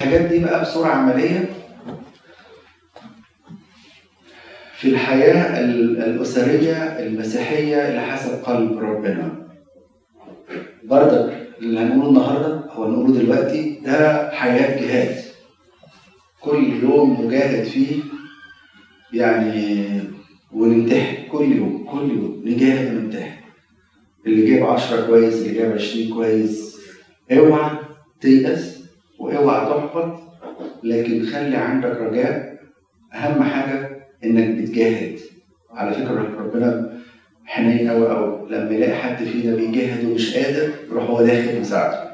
الحاجات دي بقى بصورة عملية في الحياة الأسرية المسيحية اللي حسب قلب ربنا. بردك اللي هنقوله النهاردة أو هنقوله دلوقتي ده حياة جهاد. كل يوم نجاهد فيه يعني ونمتحن. كل يوم كل يوم نجاهد ونمتحن. اللي جايب عشرة كويس اللي جايب عشرين كويس اوعى تيأس. واوعى تحبط لكن خلي عندك رجاء. أهم حاجة إنك بتجاهد. على فكرة ربنا حنين قوي أو لما يلاقي حد فينا بيجاهد ومش قادر يروح هو داخل مساعده.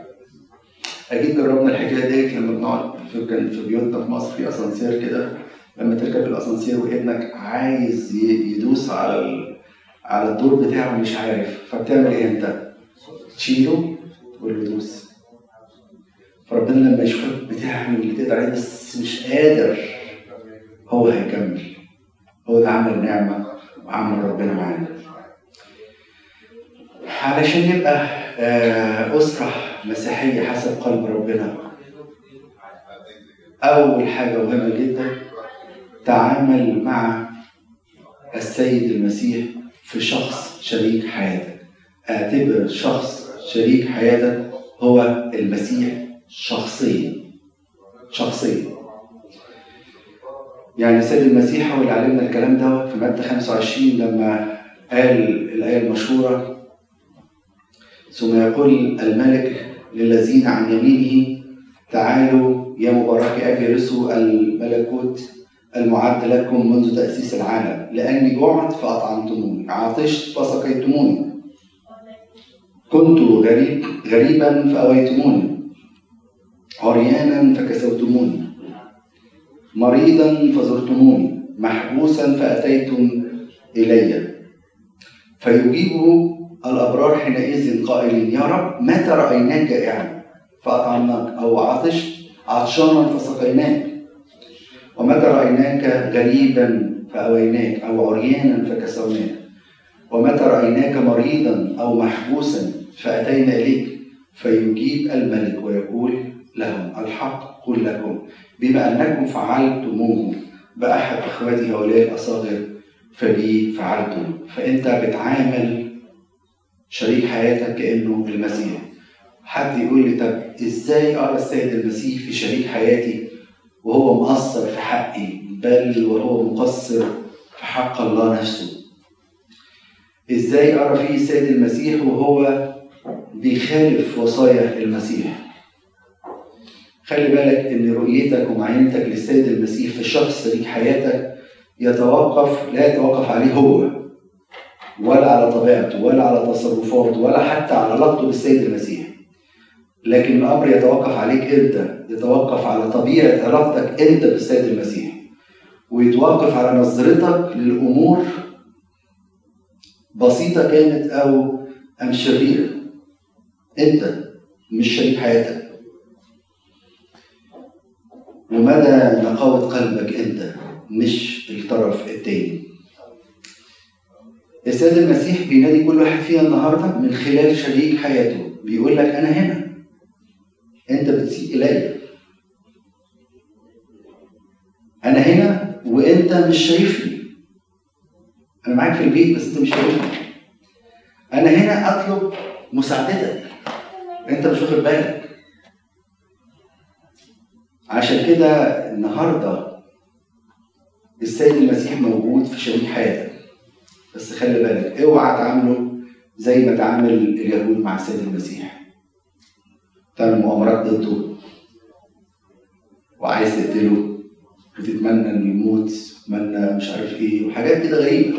أكيد جربنا الحكاية ديت لما بنقعد في كان في بيوتنا في مصر في أسانسير كده. لما تركب الأسانسير وابنك عايز يدوس على ال... على الدور بتاعه مش عارف فبتعمل إيه أنت؟ تشيله تقول له دوس. فربنا لما يشوفك بتعمل اللي تقدر عليه بس مش قادر هو هيكمل. هو ده عمل نعمة وعمل ربنا معانا. علشان نبقى أسرة مسيحية حسب قلب ربنا أول حاجة مهمة جدا تعامل مع السيد المسيح في شخص شريك حياتك. أعتبر شخص شريك حياتك هو المسيح. شخصيا شخصيا يعني السيد المسيح هو اللي علمنا الكلام ده في مادة 25 لما قال الآية المشهورة ثم يقول الملك للذين عن يمينه تعالوا يا مبارك أبي رسوا الملكوت المعد لكم منذ تأسيس العالم لأني جعت فأطعمتموني عطشت فسقيتموني كنت غريب غريبا فأويتموني. عريانا فكسوتموني. مريضا فزرتموني. محبوسا فأتيتم إلي. فيجيبه الأبرار حينئذ قائلين يا رب متى رأيناك جائعا فأطعمناك أو عطش عطشانا فسقيناك. ومتى رأيناك غريبا فأويناك؟ أو عريانا فكسوناك. ومتى رأيناك مريضا أو محبوسا فأتينا إليك. فيجيب الملك ويقول لهم الحق قل لكم بما أنكم فعلتموه بأحد إخوتي هؤلاء الأصاغر فبي فعلتم. فأنت بتعامل شريك حياتك كأنه المسيح. حد يقول لي طب إزاي أرى السيد المسيح في شريك حياتي وهو مقصر في حقي بل وهو مقصر في حق الله نفسه؟ إزاي أرى فيه السيد المسيح وهو بيخالف وصايا المسيح؟ خلي بالك إن رؤيتك ومعاينتك للسيد المسيح في شخص شريك حياتك يتوقف لا يتوقف عليه هو ولا على طبيعته ولا على تصرفاته ولا حتى على علاقته بالسيد المسيح. لكن الأمر يتوقف عليك انت يتوقف على طبيعة علاقتك أنت بالسيد المسيح ويتوقف على نظرتك للأمور بسيطة كانت أو أم شريرة. أنت مش شريك حياتك. ومدى نقاوة قلبك أنت مش الطرف التاني؟ السيد المسيح بينادي كل واحد فينا النهارده من خلال شريك حياته. بيقول لك أنا هنا. أنت بتسيء الي أنا هنا وأنت مش شايفني. أنا معاك في البيت بس أنت مش شايفني. أنا هنا أطلب مساعدتك. أنت مش واخد بالك. عشان كده النهارده السيد المسيح موجود في شريك حياتك. بس خلي بالك اوعى تعامله زي ما تعامل اليهود مع السيد المسيح تعمل مؤامرات ضده وعايز تقتله وتتمنى إنه يموت تتمنى مش عارف إيه وحاجات كده غريبة.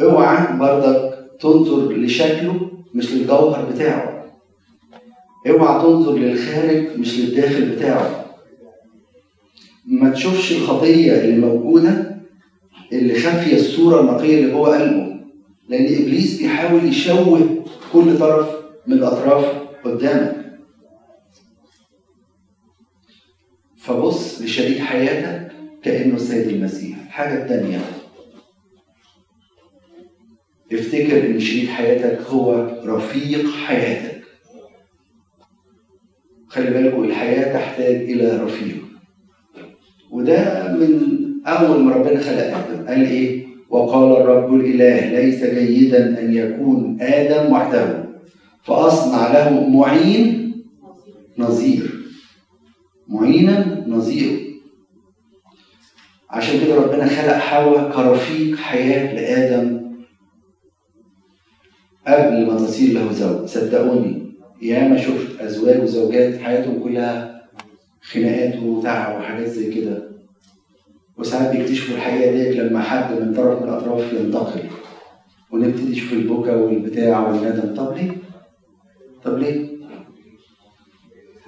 اوعى برضك تنظر لشكله مش للجوهر بتاعه. اوعى تنظر للخارج مش للداخل بتاعه. ما تشوفش الخطية اللي موجودة اللي خافية الصورة النقية اللي جوه قلبه لأن إبليس بيحاول يشوه كل طرف من الأطراف قدامك. فبص لشريك حياتك كأنه السيد المسيح. الحاجة التانية افتكر إن شريك حياتك هو رفيق حياتك. خلي بالكم الحياة تحتاج إلى رفيق. وده من أول ما ربنا خلق آدم. قال إيه؟ وقال الرب الإله ليس جيدا أن يكون آدم وحده. فأصنع له معين نظير. معينا نظير. عشان كده ربنا خلق حواء كرفيق حياة لآدم قبل ما تصير له زوج. صدقوني ياما شفت أزواج وزوجات حياتهم كلها خناقات وتعب وحاجات زي كده. وساعات بيكتشفوا الحقيقة ديت لما حد من طرف من الأطراف ينتقل. ونبتدي نشوف البكا والبتاع والندم. طب ليه؟ طب ليه؟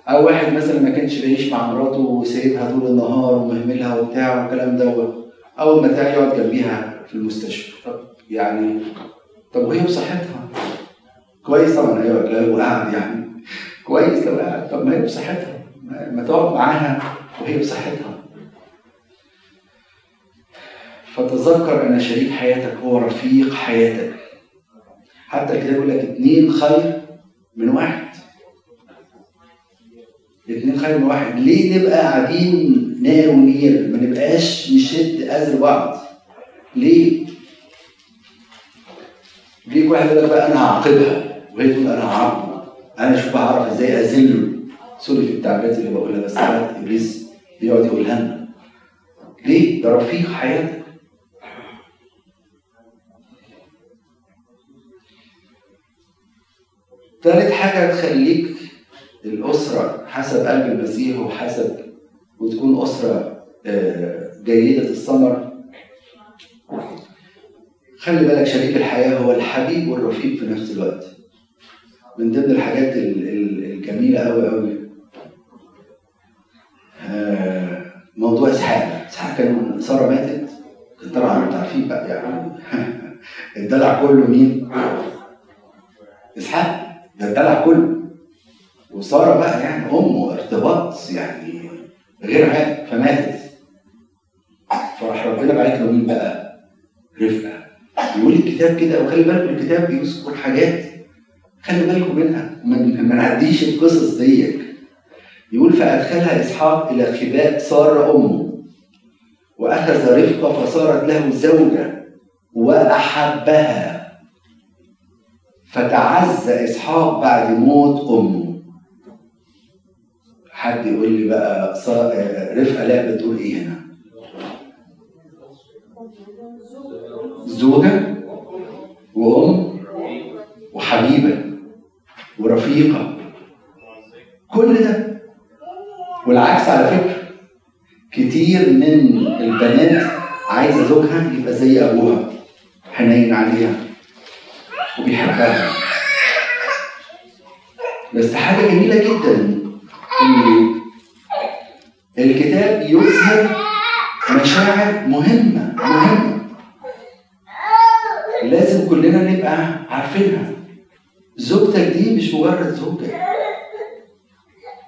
أو واحد مثلا ما كانش بيعيش مع مراته وسايبها طول النهار ومهملها وبتاع والكلام دوت أول ما تلاقي يقعد جنبيها في المستشفى. طب يعني طب وهي بصحتها كويس طبعا أيوه لو قاعد يعني كويس لو قاعد؟ طب ما هي بصحتها. ما تقعد معاها وهي بصحتها. فتذكر أن شريك حياتك هو رفيق حياتك. حتى الكتاب يقول لك اثنين خير من واحد. الاثنين خير من واحد. ليه نبقى قاعدين نار ونير؟ ما نبقاش نشد اذر بعض ليه؟ ليه واحد يقول بقى أنا هعاقبها. وهي تقول أنا هعاقبه أنا أشوف هعرف إزاي اذله سوري في التعبيرات اللي بقولها بس ساعات إبليس بيقعد يقولها لنا. ليه؟ ده رفيق حياتك ثالث حاجة تخليك الأسرة حسب قلب المسيح وحسب وتكون أسرة آه، جيدة الثمر خلي بالك شريك الحياة هو الحبيب والرفيق في نفس الوقت. من ضمن الحاجات الجميلة أوي أوي. آه، موضوع إسحاق. إسحاق كان سارة ماتت. طبعا أنتوا عارفين بقى يعني. الدلع كله مين؟ إسحاق. ده الدلع كله. وسارة بقى يعني امه ارتباط يعني غير عادي. فماتت. فراح ربنا بعت له مين بقى؟ رفقة. يقول الكتاب كده وخلي بالكم الكتاب بيذكر حاجات خلي بالكم منها. ما نعديش القصص ديت. يقول فادخلها إسحاق إلى خباء سارة أمه وأخذ رفقة فصارت له زوجة وأحبها. فتعزى إسحاق بعد موت أمه. حد يقول لي بقى رفقة لا بتقول إيه هنا؟ زوجة وأم وحبيبة. ورفيقة. كل ده. والعكس على فكرة. كتير من البنات عايزة زوجها يبقى زي أبوها حنين عليها وبيحبها. بس حاجة جميلة جدا إن الكتاب يظهر مشاعر مهمة مهمة. لازم كلنا نبقى عارفينها. زوجتك دي مش مجرد زوجة.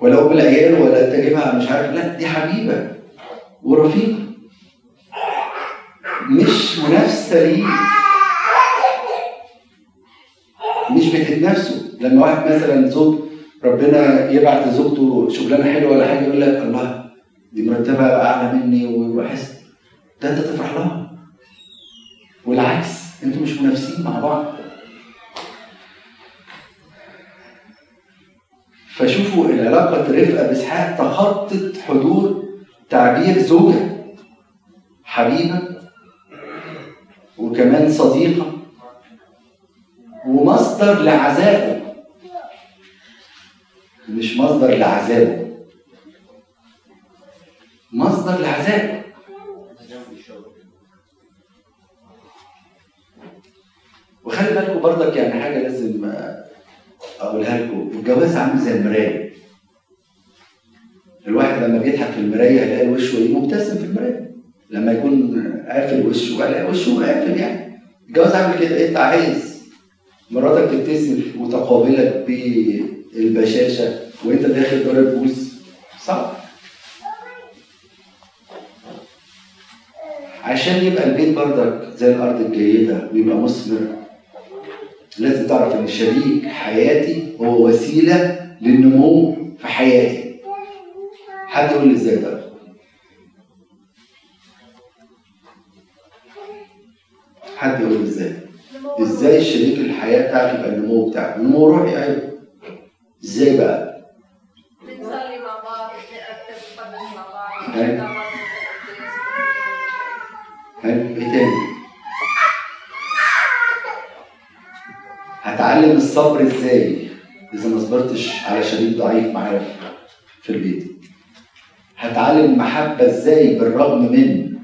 ولا أم العيال ولا تجيبها مش عارف. لا دي حبيبة ورفيقة. مش منافسة ليه مش بتتنافسوا. لما واحد مثلا زوج ربنا يبعت لزوجته شغلانة حلوة ولا حاجة يقول لك الله دي مرتبة أعلى مني ويحس ده أنت تفرح لها. والعكس أنتوا مش منافسين مع بعض. فشوفوا العلاقة رفقة بإسحاق تخطت حدود تعبير زوجة حبيبة وكمان صديقة ومصدر لعذابه. مش مصدر لعذابه مصدر لعذابه. وخلي بالكم برضك يعني حاجة لازم أقولها لكم الجواز عامل زي المراية. الواحد لما بيضحك في المراية يلاقي وشه إيه؟ مبتسم في المراية. لما يكون قافل وشه يلاقي وشه قافل يعني. الجواز عامل كده أنت عايز مراتك تبتسم وتقابلك بالبشاشة وأنت داخل دار البوس. صح؟ عشان يبقى البيت بردك زي الأرض الجيدة ويبقى مثمر لازم تعرف إن شريك حياتي هو وسيلة للنمو في حياتي. حد يقول لي إزاي ده؟ حد يقول لي إزاي؟ إزاي شريك الحياة بتاعك يبقى النمو بتاعك؟ النمو روحي أيوه. إزاي بقى؟ بنصلي مع بعض مقدس مع بعض هتعلم الصبر إزاي؟ إذا ما صبرتش على شريك ضعيف معايا في البيت. هتعلم المحبه إزاي بالرغم من؟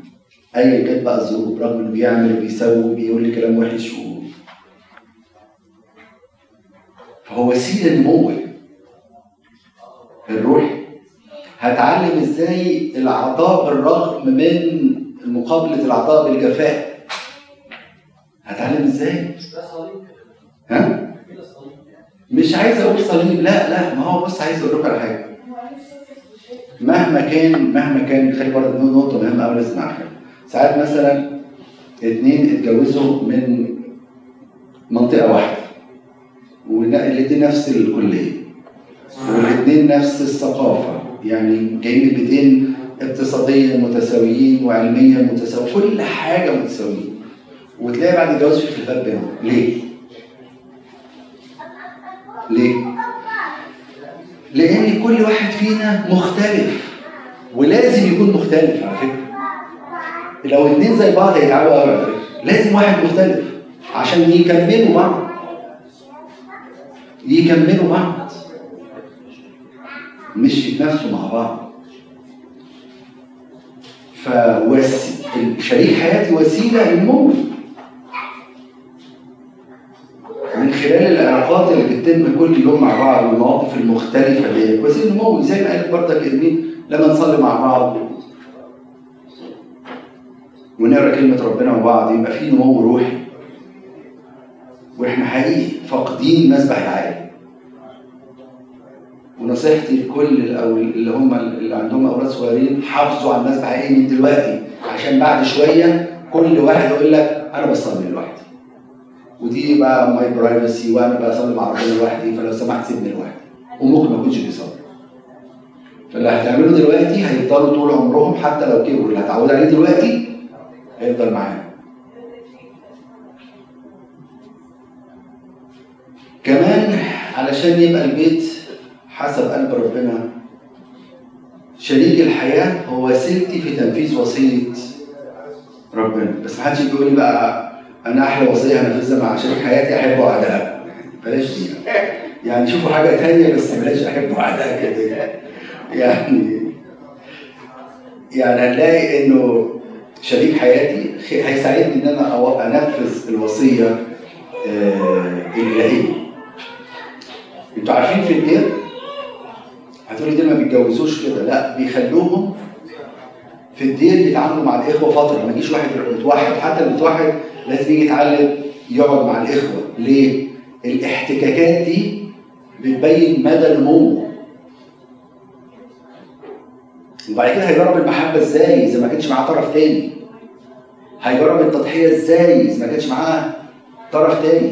اي كانت بقى الظروف برغم إنه بيعمل وبيسوي وبيقول لي كلام وحش. فهو وسيله نمو الروحي هتعلم إزاي العطاء بالرغم من مقابلة العطاء بالجفاء؟ هتعلم إزاي؟ مش عايز أقول صليب. لا لا ما هو بص عايز أقول لكم على حاجة. مهما كان مهما كان خلي بالك نقطة مهمة قوي لازم نعرفها ساعات مثلا اتنين اتجوزوا من منطقة واحدة والاثنين نفس الكلية والاثنين نفس الثقافة يعني جايين بيتين اقتصاديا متساويين وعلميا متساويين كل حاجة متساويين وتلاقي بعد الجواز في خلافات بينهم. ليه؟ ليه؟ لأن كل واحد فينا مختلف ولازم يكون مختلف على فكرة. لو اتنين زي بعض هيتعبوا قوي على فكرة. لازم واحد مختلف عشان يكملوا بعض. يكملوا بعض. مش يتنافسوا مع بعض. فوس... شريك حياتي وسيلة للنمو من خلال العلاقات اللي بتتم كل يوم مع بعض والمواقف المختلفة دي وسيلة نمو زي ما قالت برضك إرمين لما نصلي مع بعض ونقرأ كلمة ربنا مع بعض يبقى في نمو روحي. وإحنا حقيقي فاقدين مسبح العالم. ونصيحتي لكل أو اللي هم اللي عندهم أولاد صغيرين حافظوا على المذبح إيه من دلوقتي عشان بعد شوية كل واحد يقول لك أنا بصلي لوحدي. ودي بقى my privacy وأنا بصلي مع ربنا لوحدي فلو سمحت سيبني لوحدي. وممكن ما يكونش بيصلي. فاللي هتعمله دلوقتي هيفضلوا طول عمرهم حتى لو كبروا. اللي هتعود عليه دلوقتي هيفضل معاهم. كمان علشان يبقى البيت حسب قلب ربنا شريك الحياة هو وسيلتي في تنفيذ وصية ربنا. بس ما حدش يجي يقول لي بقى أنا أحلى وصية هنفذها مع شريك حياتي أحبه أعدائها بلاش دي. يعني شوفوا حاجة تانية بس بلاش أحبه أعدائها كده. يعني يعني هنلاقي إنه شريك حياتي هيساعدني إن أنا أو- أنفذ الوصية آه، الإلهية. أنتوا عارفين في الدير هتقولي دول ما بيتجوزوش كده. لا بيخلوهم في الدير يتعاملوا مع الإخوة فترة. ما يجيش واحد متوحد. حتى المتوحد لازم يجي يتعلم يقعد مع الإخوة. ليه؟ الاحتكاكات دي بتبين مدى نموه وبعد كده هيجرب المحبة إزاي؟ إذا ما كانش معاه طرف تاني. هيجرب التضحية إزاي؟ إذا ما كانش معاه طرف تاني.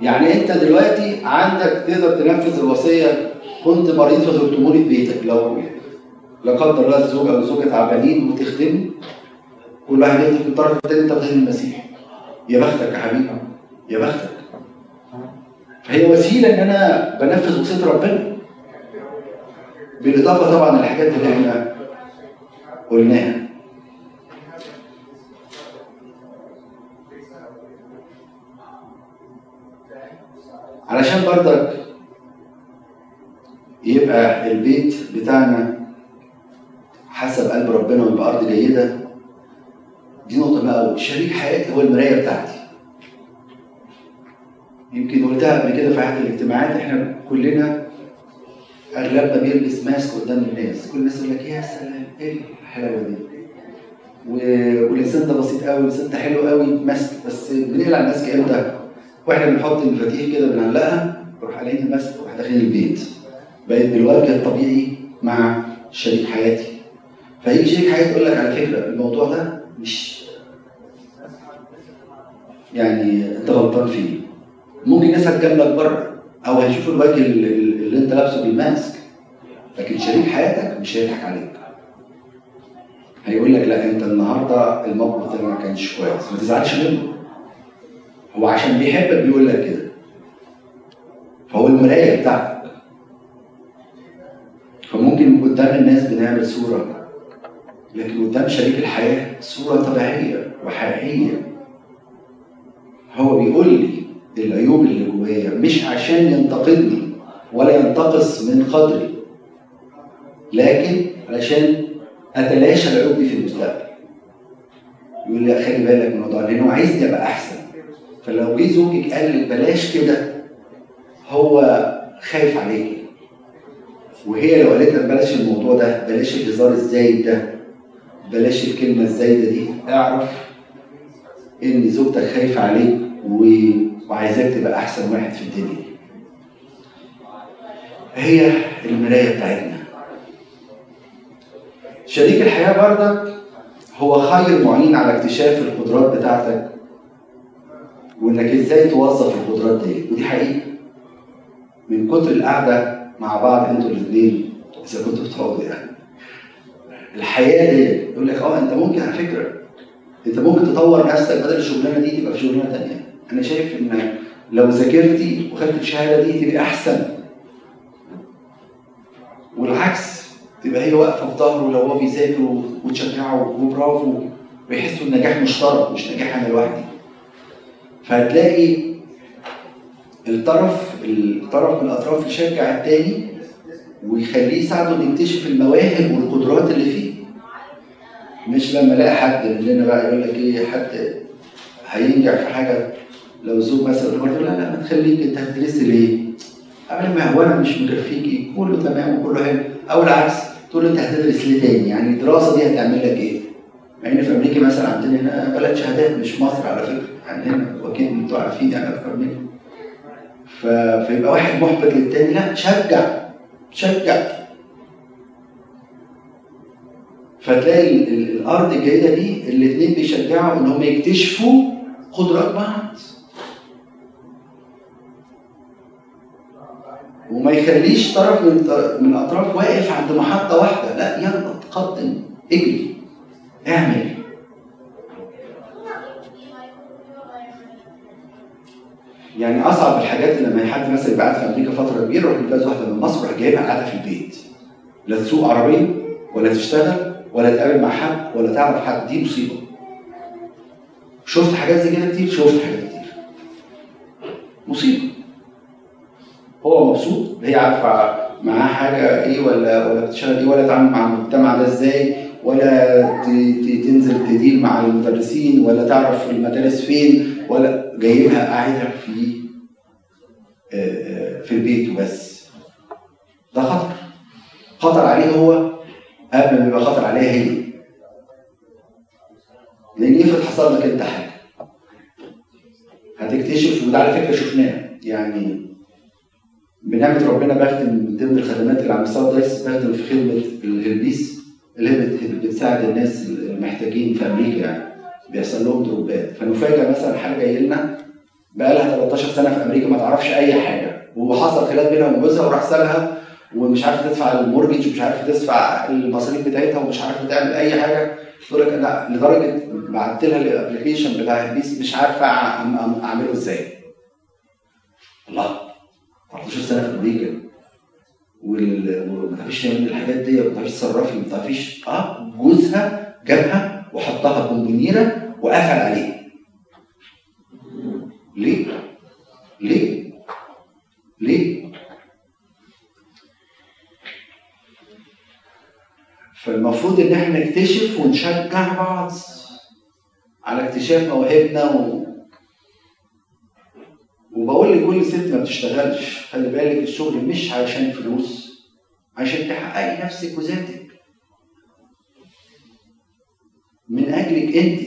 يعني أنت دلوقتي عندك تقدر تنفذ الوصية كنت مريض فزرتموني في بيتك. لو لا قدر الله الزوج أو الزوجة تعبانين وتخدم كل واحد يخدم في الطرف الثاني انت بتخدم المسيح. يا بختك يا حبيبي. يا بختك. فهي وسيلة إن أنا بنفذ وصية ربنا. بالإضافة طبعا للحاجات اللي إحنا قلناها. علشان برضك يبقى البيت بتاعنا حسب قلب ربنا ويبقى أرض جيدة دي نقطة بقى قوي شريك حياتي هو المراية بتاعتي. يمكن قلتها قبل كده في احد الاجتماعات إحنا كلنا أغلبنا بيلبس ماسك قدام الناس. كل الناس يقول لك يا سلام إيه الحلاوة دي؟ والانسان ده بسيط قوي والانسان ده حلو قوي ماسك. بس بنقلع الماسك إمتى؟ وإحنا بنحط المفاتيح كده بنعلقها نروح قالعين الماسك وإحنا داخلين البيت. بقيت بالوجه الطبيعي مع شريك حياتي. فيجي شريك حياتي يقول لك على فكرة الموضوع ده مش يعني انت غلطان فيه. ممكن ناس هتجاملك بره أو هيشوف الوجه اللي, اللي أنت لابسه بالماسك لكن شريك حياتك مش هيضحك عليك هيقول لك لا أنت النهارده الموقف ده ما كانش كويس. ما تزعلش منه. هو عشان بيحبك بيقول لك كده. فهو المراية بتاعتك. فممكن قدام الناس بنعمل صورة لكن قدام شريك الحياة صورة طبيعية وحقيقية. هو بيقول لي العيوب اللي جوايا مش عشان ينتقدني ولا ينتقص من قدري لكن علشان أتلاشى العيوب دي في المستقبل. يقول لي خلي بالك من الموضوع لأن هو عايزني ابقى أحسن. فلو جه زوجك قال لك بلاش كده هو خايف عليكي وهي لو قالت لك بلاش الموضوع ده بلاش الهزار الزايد ده بلاش الكلمة الزايدة دي اعرف إن زوجتك خايفه عليك. وعايزاك تبقى أحسن واحد في الدنيا. هي المراية بتاعتنا. شريك الحياة بردك هو خير معين على اكتشاف القدرات بتاعتك وإنك إزاي توظف القدرات دي. ودي حقيقة. من كتر القعدة مع بعض أنتوا الاثنين إذا كنتوا بتقعدوا يعني. الحياة دي يقول لك آه أنت ممكن على فكرة أنت ممكن تطور نفسك بدل الشغلانة دي تبقى في شغلانة ثانية أنا شايف إن لو ذاكرتي وخدت الشهادة دي تبقى أحسن. والعكس تبقى هي واقفة في ظهره لو هو بيذاكر وتشجعه وبرافو ويحسوا النجاح مشترك مش نجاح أنا لوحدي. فهتلاقي الطرف الطرف من الأطراف يشجع التاني ويخليه يساعده إنه يكتشف المواهب والقدرات اللي فيه. مش لما الاقي حد مننا بقى يقول لك إيه حد هينجح في حاجة لو زوج مثلا له لا لا ما تخليك انت هتدرسي ليه؟ قبل ما هو أنا مش مكفيكي كله تمام وكله حلو أو العكس تقول له انت هتدرس ليه تاني؟ يعني الدراسة دي هتعمل لك إيه؟ مع إن في أمريكا مثلا عندنا هنا بلد شهادات مش مصر على فكرة عندنا واكيد أنتوا عارفين يعني أكتر مني. فيبقى واحد محبط للتاني لا شجع شجع فتلاقي ال- ال- الأرض الجيدة دي الاثنين بيشجعوا إن هم يكتشفوا قدرات بعض. وما يخليش طرف من من الأطراف واقف عند محطة واحدة لا يلا تقدم اجري اعمل. يعني أصعب الحاجات لما حد مثلا قاعد في أمريكا فترة كبيرة يروح يتجوز واحدة من مصر يروح جايبها قاعدة في البيت. لا تسوق عربية ولا تشتغل ولا تقابل مع حد ولا تعرف حد دي مصيبة. شفت حاجات زي كده كتير؟ شفت حاجات كتير. مصيبة. هو مبسوط؟ هي عارفة معاه حاجة إيه ولا ولا بتشتغل إيه؟ ولا تعمل مع المجتمع ده إزاي؟ ولا تنزل تدير مع المدرسين؟ ولا تعرف المدارس فين؟ ولا جايبها قاعدها في آه، في البيت وبس. ده خطر. خطر عليه هو قبل ما يبقى خطر عليها هي. لأن افرض حصل لك أنت حاجة. هتكتشف وده على فكرة شفناه. يعني بنعمة ربنا بخدم من ضمن الخدمات اللي على مستوى الدايس بخدم في خدمة الهلبيس اللي هي بت- بتساعد الناس المحتاجين في أمريكا يعني. بيحصل لهم دروبات. فنفاجئ مثلا حاجة جاية لنا بقى لها 13 سنة في أمريكا ما تعرفش أي حاجة. وحصل خلاف بينها وبين جوزها وراح سالها ومش عارفه تدفع المورجج ومش عارفه تدفع المصاريف بتاعتها ومش عارفه تعمل أي حاجة تقول لك أنا لدرجة بعت لها الابلكيشن بتاع البيس مش عارفة أعمله إزاي. الله 13 سنة في أمريكا وما تعرفيش تعمل الحاجات دي وما تعرفيش تصرفي وما تعرفيش آه جوزها جابها وحطها كومبونيره وقفل عليه. ليه؟ ليه؟ ليه؟ فالمفروض إن إحنا نكتشف ونشجع بعض على اكتشاف مواهبنا و... وبقول لكل ست ما بتشتغلش خلي بالك الشغل مش عشان فلوس عشان تحققي نفسك وذاتك. من أجلك أنت.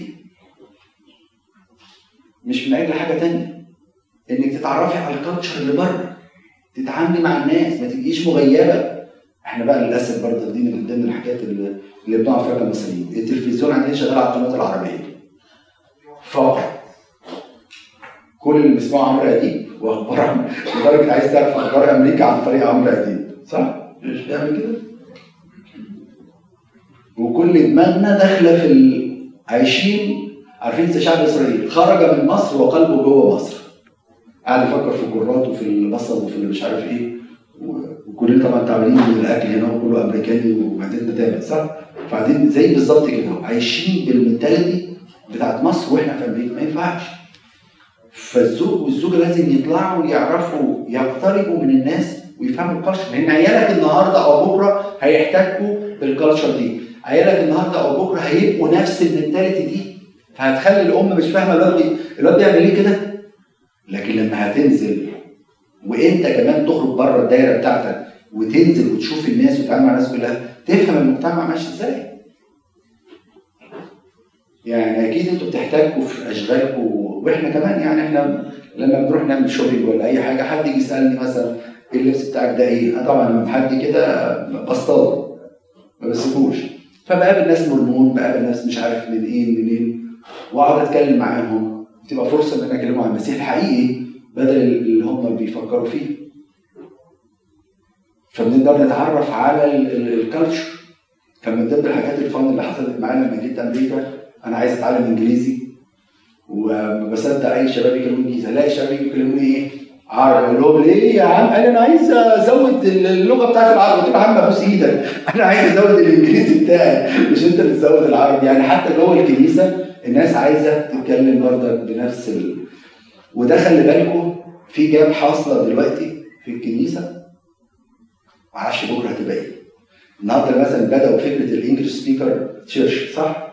مش من أجل حاجة تانية. إنك تتعرفي على الكالتشر اللي بره تتعاملي مع الناس ما تبقيش مغيبة. إحنا بقى للأسف برضه دي من ضمن الحاجات اللي اللي بنقع فيها كمصريين. التلفزيون عندنا شغال على القنوات العربية. فقط. كل اللي بيسمعوا عمرو أديب. وأخبار لدرجه عايز تعرف أخبار أمريكا عن طريق عمرو أديب. صح؟ مش بيعمل كده؟ وكل دماغنا داخلة في ال... عايشين عارفين شعب إسرائيل خرج من مصر وقلبه جوه مصر. قاعد يفكر في الكرات وفي البصل وفي مش عارف إيه. طبعا تعبانين من الأكل هنا وكله أمريكاني وبعدين تعبت صح؟ فقاعدين زي بالظبط كده عايشين بال mentality بتاعت مصر وإحنا في أمريكا ما ينفعش. فالزوج والزوجة لازم يطلعوا يعرفوا يقتربوا من الناس ويفهموا ال culture لأن عيالك النهارده أو بكرة هيحتكوا بال culture دي. عيالك النهارده أو بكرة هيبقوا نفس ال mentality دي. فهتخلي الأم مش فاهمة الواد الواد بيعمل إيه كده؟ لكن لما هتنزل وإنت كمان تخرج بره الدايرة بتاعتك وتنزل وتشوف الناس وتتعامل مع الناس كلها تفهم المجتمع ماشي إزاي. يعني أكيد أنتوا بتحتاجوا في اشغالكم وإحنا كمان يعني إحنا لما بنروح نعمل شوبينج ولا أي حاجة حد يجي يسألني مثلا اللبس بتاعك ده؟ إيه؟ طبعا لما حد كده بصطاد ما بسيبوش فبقابل ناس مرمون بقابل ناس مش عارف من إيه منين وأقعد أتكلم معاهم. تبقى فرصة إن أنا أكلمهم عن المسيح الحقيقي بدل اللي هم بيفكروا فيه. فبنقدر نتعرف على الكالتشر كان من ضمن الحاجات الفن اللي حصلت معايا لما جيت أمريكا أنا عايز أتعلم إنجليزي. وما بصدق أي شباب يكلموني إنجليزي. الاقي شباب يكلموني إيه؟ عربي. أقول لهم ليه يا عم؟ قال أنا عايز أزود اللغة بتاعت العربي. قلت له يا عم ابوس إيدك. أنا عايز أزود الإنجليزي بتاعي. مش أنت اللي تزود العربي. يعني حتى جوه الكنيسة الناس عايزة تتكلم برضك بنفس ال... وده خلي بالكم في gap حاصلة دلوقتي في الكنيسة. معرفش بكره هتبقى إيه. النهارده مثلا بدأوا فكرة ال English speaker church صح؟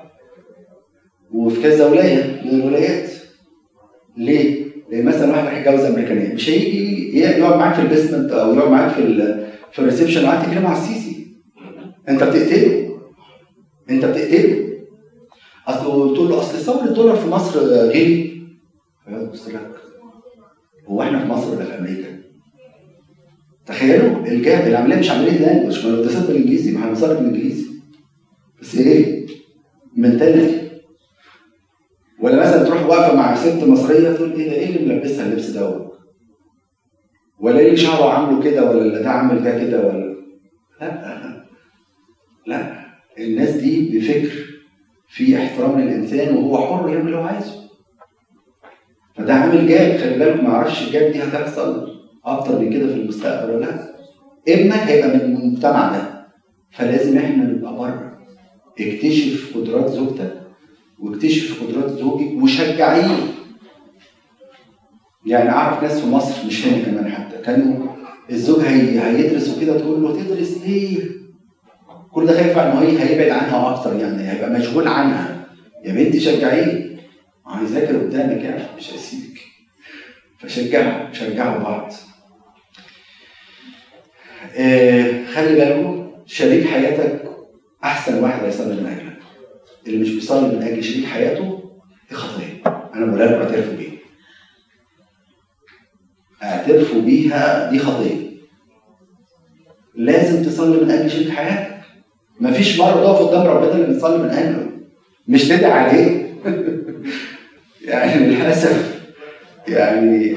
وفي كذا ولاية من الولايات. ليه؟ لأن مثلا واحد راح يتجوز أمريكانية. مش هيجي يقعد معاك في ال basement أو يقعد معاك في في ال reception وقعد تتكلم على السيسي. أنت بتقتله. أنت بتقتله. أصل تقول له أصل سعر الدولار في مصر غلي. فيبص لك هو إحنا في مصر ولا في أمريكا؟ تخيلوا ال gap العملية مش عمليه language ما لو بالانجليزي ما هنوصلك بالانجليزي. بس إيه؟ mentality. ولا مثلا تروح واقفة مع ست مصرية تقول إيه ده؟ إيه اللي ملبسها اللبس دوت؟ ولا إيه شعره عامله كده؟ ولا اللي ده عامل ده كده؟ ولا لا لا الناس دي بفكر في احترام للإنسان وهو حر يعمل اللي هو عايزه. فده عامل جاب خلي بالك ما أعرفش الجاب دي هتحصل. أكتر من كده في المستقبل ولا لأ؟ ابنك هيبقى من المجتمع ده فلازم إحنا نبقى بره. اكتشف قدرات زوجتك واكتشف قدرات زوجك وشجعيه يعني أعرف ناس في مصر مش هنا كمان حتى كانوا الزوج هي... هيدرس وكده تقول له تدرس ليه؟ كل ده خايف إن هو هيبعد عنها أكتر يعني هيبقى مشغول عنها. يا بنتي شجعيه هيذاكر قدامك يعني مش هيسيبك. فشجعوا شجعوا بعض. خلي بالكم شريك حياتك أحسن واحد هيصلي من اجلك اللي مش بيصلي من أجل شريك حياته دي خطيه أنا بقول لكم اعترفوا بيها. اعترفوا بيها دي خطيه لازم تصلي من أجل شريك حياتك. مفيش مرة تقف قدام ربنا اللي بتصلي من أجله. مش تدعي عليه. يعني للأسف يعني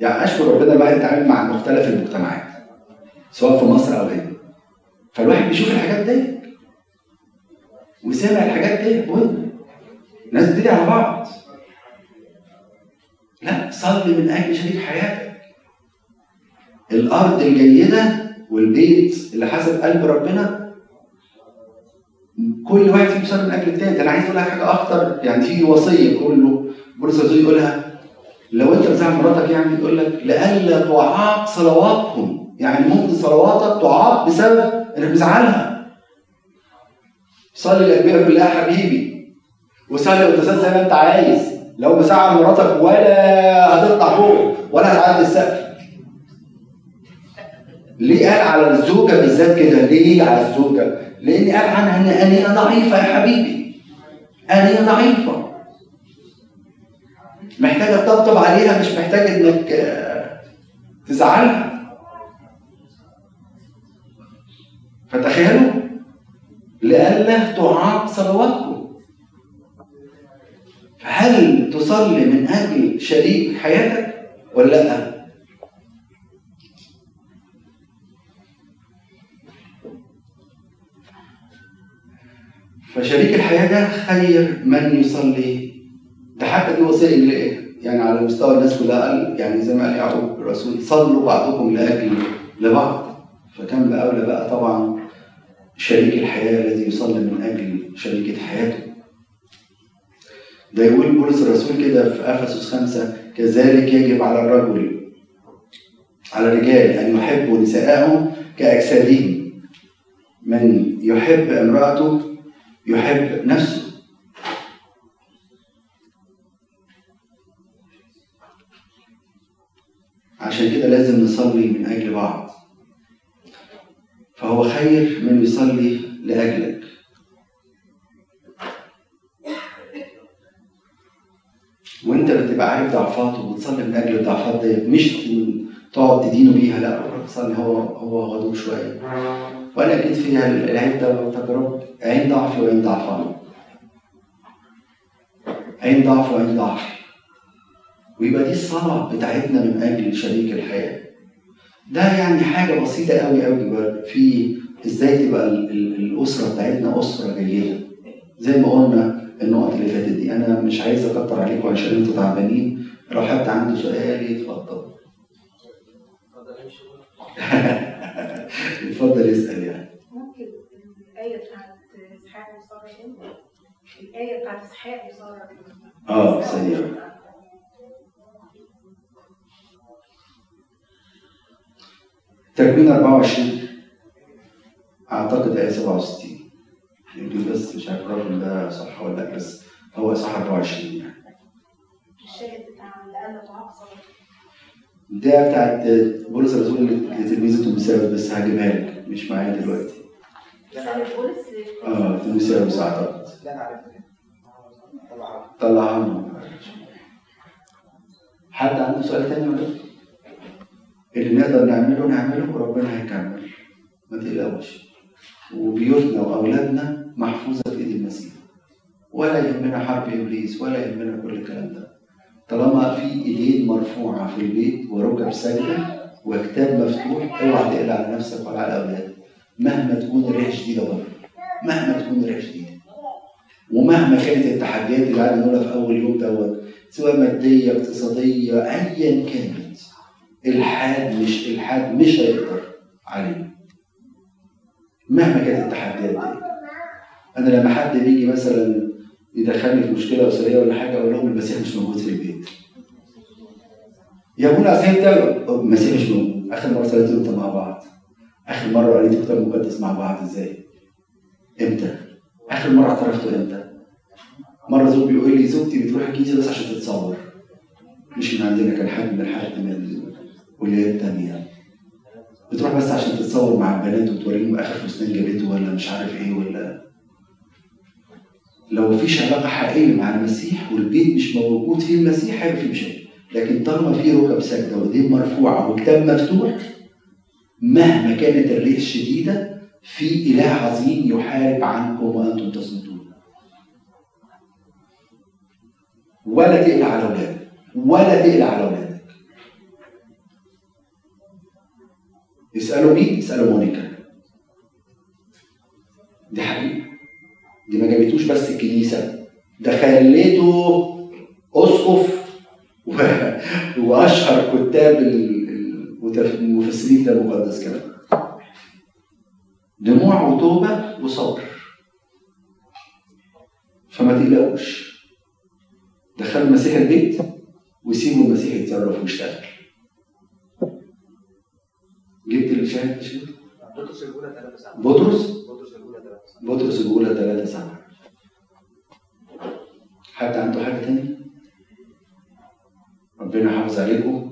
يعني أشكر ربنا الواحد يتعامل مع مختلف المجتمعات سواء في مصر أو هنا. فالواحد بيشوف الحاجات دي وسامع الحاجات دي بودن. ناس بتدعي على بعض. لا صلي من أجل شريك حياتك. الأرض الجيدة والبيت اللي حسب قلب ربنا. كل واحد فيهم يصلي من أجل التاني. أنا عايز أقول لك حاجة اخطر يعني في وصية كله بولس يقولها لو انت بتزعل مراتك يعني يقول لك لئلا تعاق صلواتهم. يعني ممكن صلواتك تعاق بسبب انك بتزعلها. صلي الاجبيه كلها حبيبي. وصلي وتسال زي ما انت عايز. لو مزعل مراتك ولا هتطلع فوق ولا هتعدي السقف. ليه قال على الزوجة بالذات كده؟ ليه على الزوجة؟ لأن قال عنها إن انيه ضعيفة يا حبيبي. انيه ضعيفة. محتاجة تطبطب عليها مش محتاج إنك تزعلها فتخيلوا لئلا تعاق صلواتكم هل تصلي من أجل شريك حياتك ولا لأ؟ فشريك الحياة ده خير من يصلي ده حتى دي وسائل لإيه؟ يعني على مستوى الناس كلها قال يعني زي ما قال يعقوب الرسول صلوا بعضكم لأجل لبعض. فكان بأولى بقى طبعا شريك الحياة الذي يصلي من أجل شريكة حياته. ده يقول بولس الرسول كده في أفسس خمسة كذلك يجب على الرجل على الرجال أن يحبوا نساءهم كأجسادهم. من يحب امرأته يحب نفسه. عشان كده لازم نصلي من أجل بعض. فهو خير من يصلي لأجلك. وانت بتبقى عارف ضعفاته وبتصلي من أجل الضعفات ديت مش تقعد تدينه بيها لا تصلي هو هو غضوب شوية. وأنا أكيد فيها العده والتجارب عين ضعفي وعين ضعفان. عين ضعف وعين ضعف. ويبقى دي الصلاة بتاعتنا من أجل شريك الحياة. ده يعني حاجة بسيطة قوي قوي في إزاي تبقى الأسرة بتاعتنا أسرة جيدة. زي ما قلنا النقط اللي فاتت دي. أنا مش عايز أكتر عليكم عشان أنتوا تعبانين. لو حد عنده سؤال يتفضل اتفضل اسأل يعني. ممكن الآية بتاعت إسحاق وسارة الآية بتاعت إسحاق وسارة آه سريع تكوين 24 أعتقد إيه 67 يمكن بس مش عارف الرقم ده صح ولا لأ بس هو صح 24 يعني. الشاهد بتاع لأن تعاقصر ده بتاعت بولس الرسول لتلميذة تيموثاوس بس هجيبها لك. مش معايا دلوقتي. آه تيموثاوس اعتقد لا أنا طلعها. لنا حد عنده سؤال تاني ولا؟ اللي نقدر نعمله نعمله وربنا هيكمل. ما تقلقوش. وبيوتنا وأولادنا محفوظة في إيد المسيح. ولا يهمنا حرب إبليس ولا يهمنا كل الكلام ده. طالما في إيدين مرفوعة في البيت وركب ساجده وكتاب مفتوح اوعى تقلق على نفسك ولا على أولادك. مهما تكون الريح شديده بره. مهما تكون الريح شديده ومهما كانت التحديات اللي قعدنا نقولها في أول يوم دوت سواء مادية اقتصادية ايا كانت. الحاد مش الحاد مش هيقدر علينا مهما كانت التحديات دي. أنا لما حد بيجي مثلا يدخلني في مشكلة أسرية ولا حاجة أقول لهم المسيح مش موجود في البيت. يا ابونا اصل انت المسيح مش موجود. آخر مرة صليتوا إمتى مع بعض. آخر مرة قريتوا كتاب مقدس مع بعض إزاي؟ إمتى؟ آخر مرة اعترفتوا إمتى؟ مرة زوج بيقول لي زوجتي بتروح الكنيسة بس عشان تتصور. مش من عندنا كان حد من الحد من الكليات التانية بتروح بس عشان تتصور مع البنات وتوريهم آخر فستان جابته ولا مش عارف إيه ولا لو مفيش علاقة حقيقية مع المسيح والبيت مش موجود فيه المسيح هيبقى فيه مشاكل. لكن طالما في ركب ساجده وايدين مرفوعة وكتاب مفتوح مهما كانت الريح شديده في إله عظيم يحارب عنكم وأنتم تصمتون. ولا تقلق على أولادك. ولا تقلق على أولادك. اسالوا مين؟ اسالوا مونيكا. دي حقيقة. دي ما جابتوش بس الكنيسة. ده خليته أسقف و- وأشهر كتاب المفسرين ده المقدس كمان. دموع وتوبة وصبر. فما تقلقوش. دخلوا المسيح البيت وسيبوا المسيح يتصرف ويشتغل. جبت مش كده؟ بطرس الأولى 3 7 بطرس؟ بطرس الأولى 3 7 بطرس الأولى 3 7 حد عنده حاجة تانية؟ ربنا يحافظ عليكم.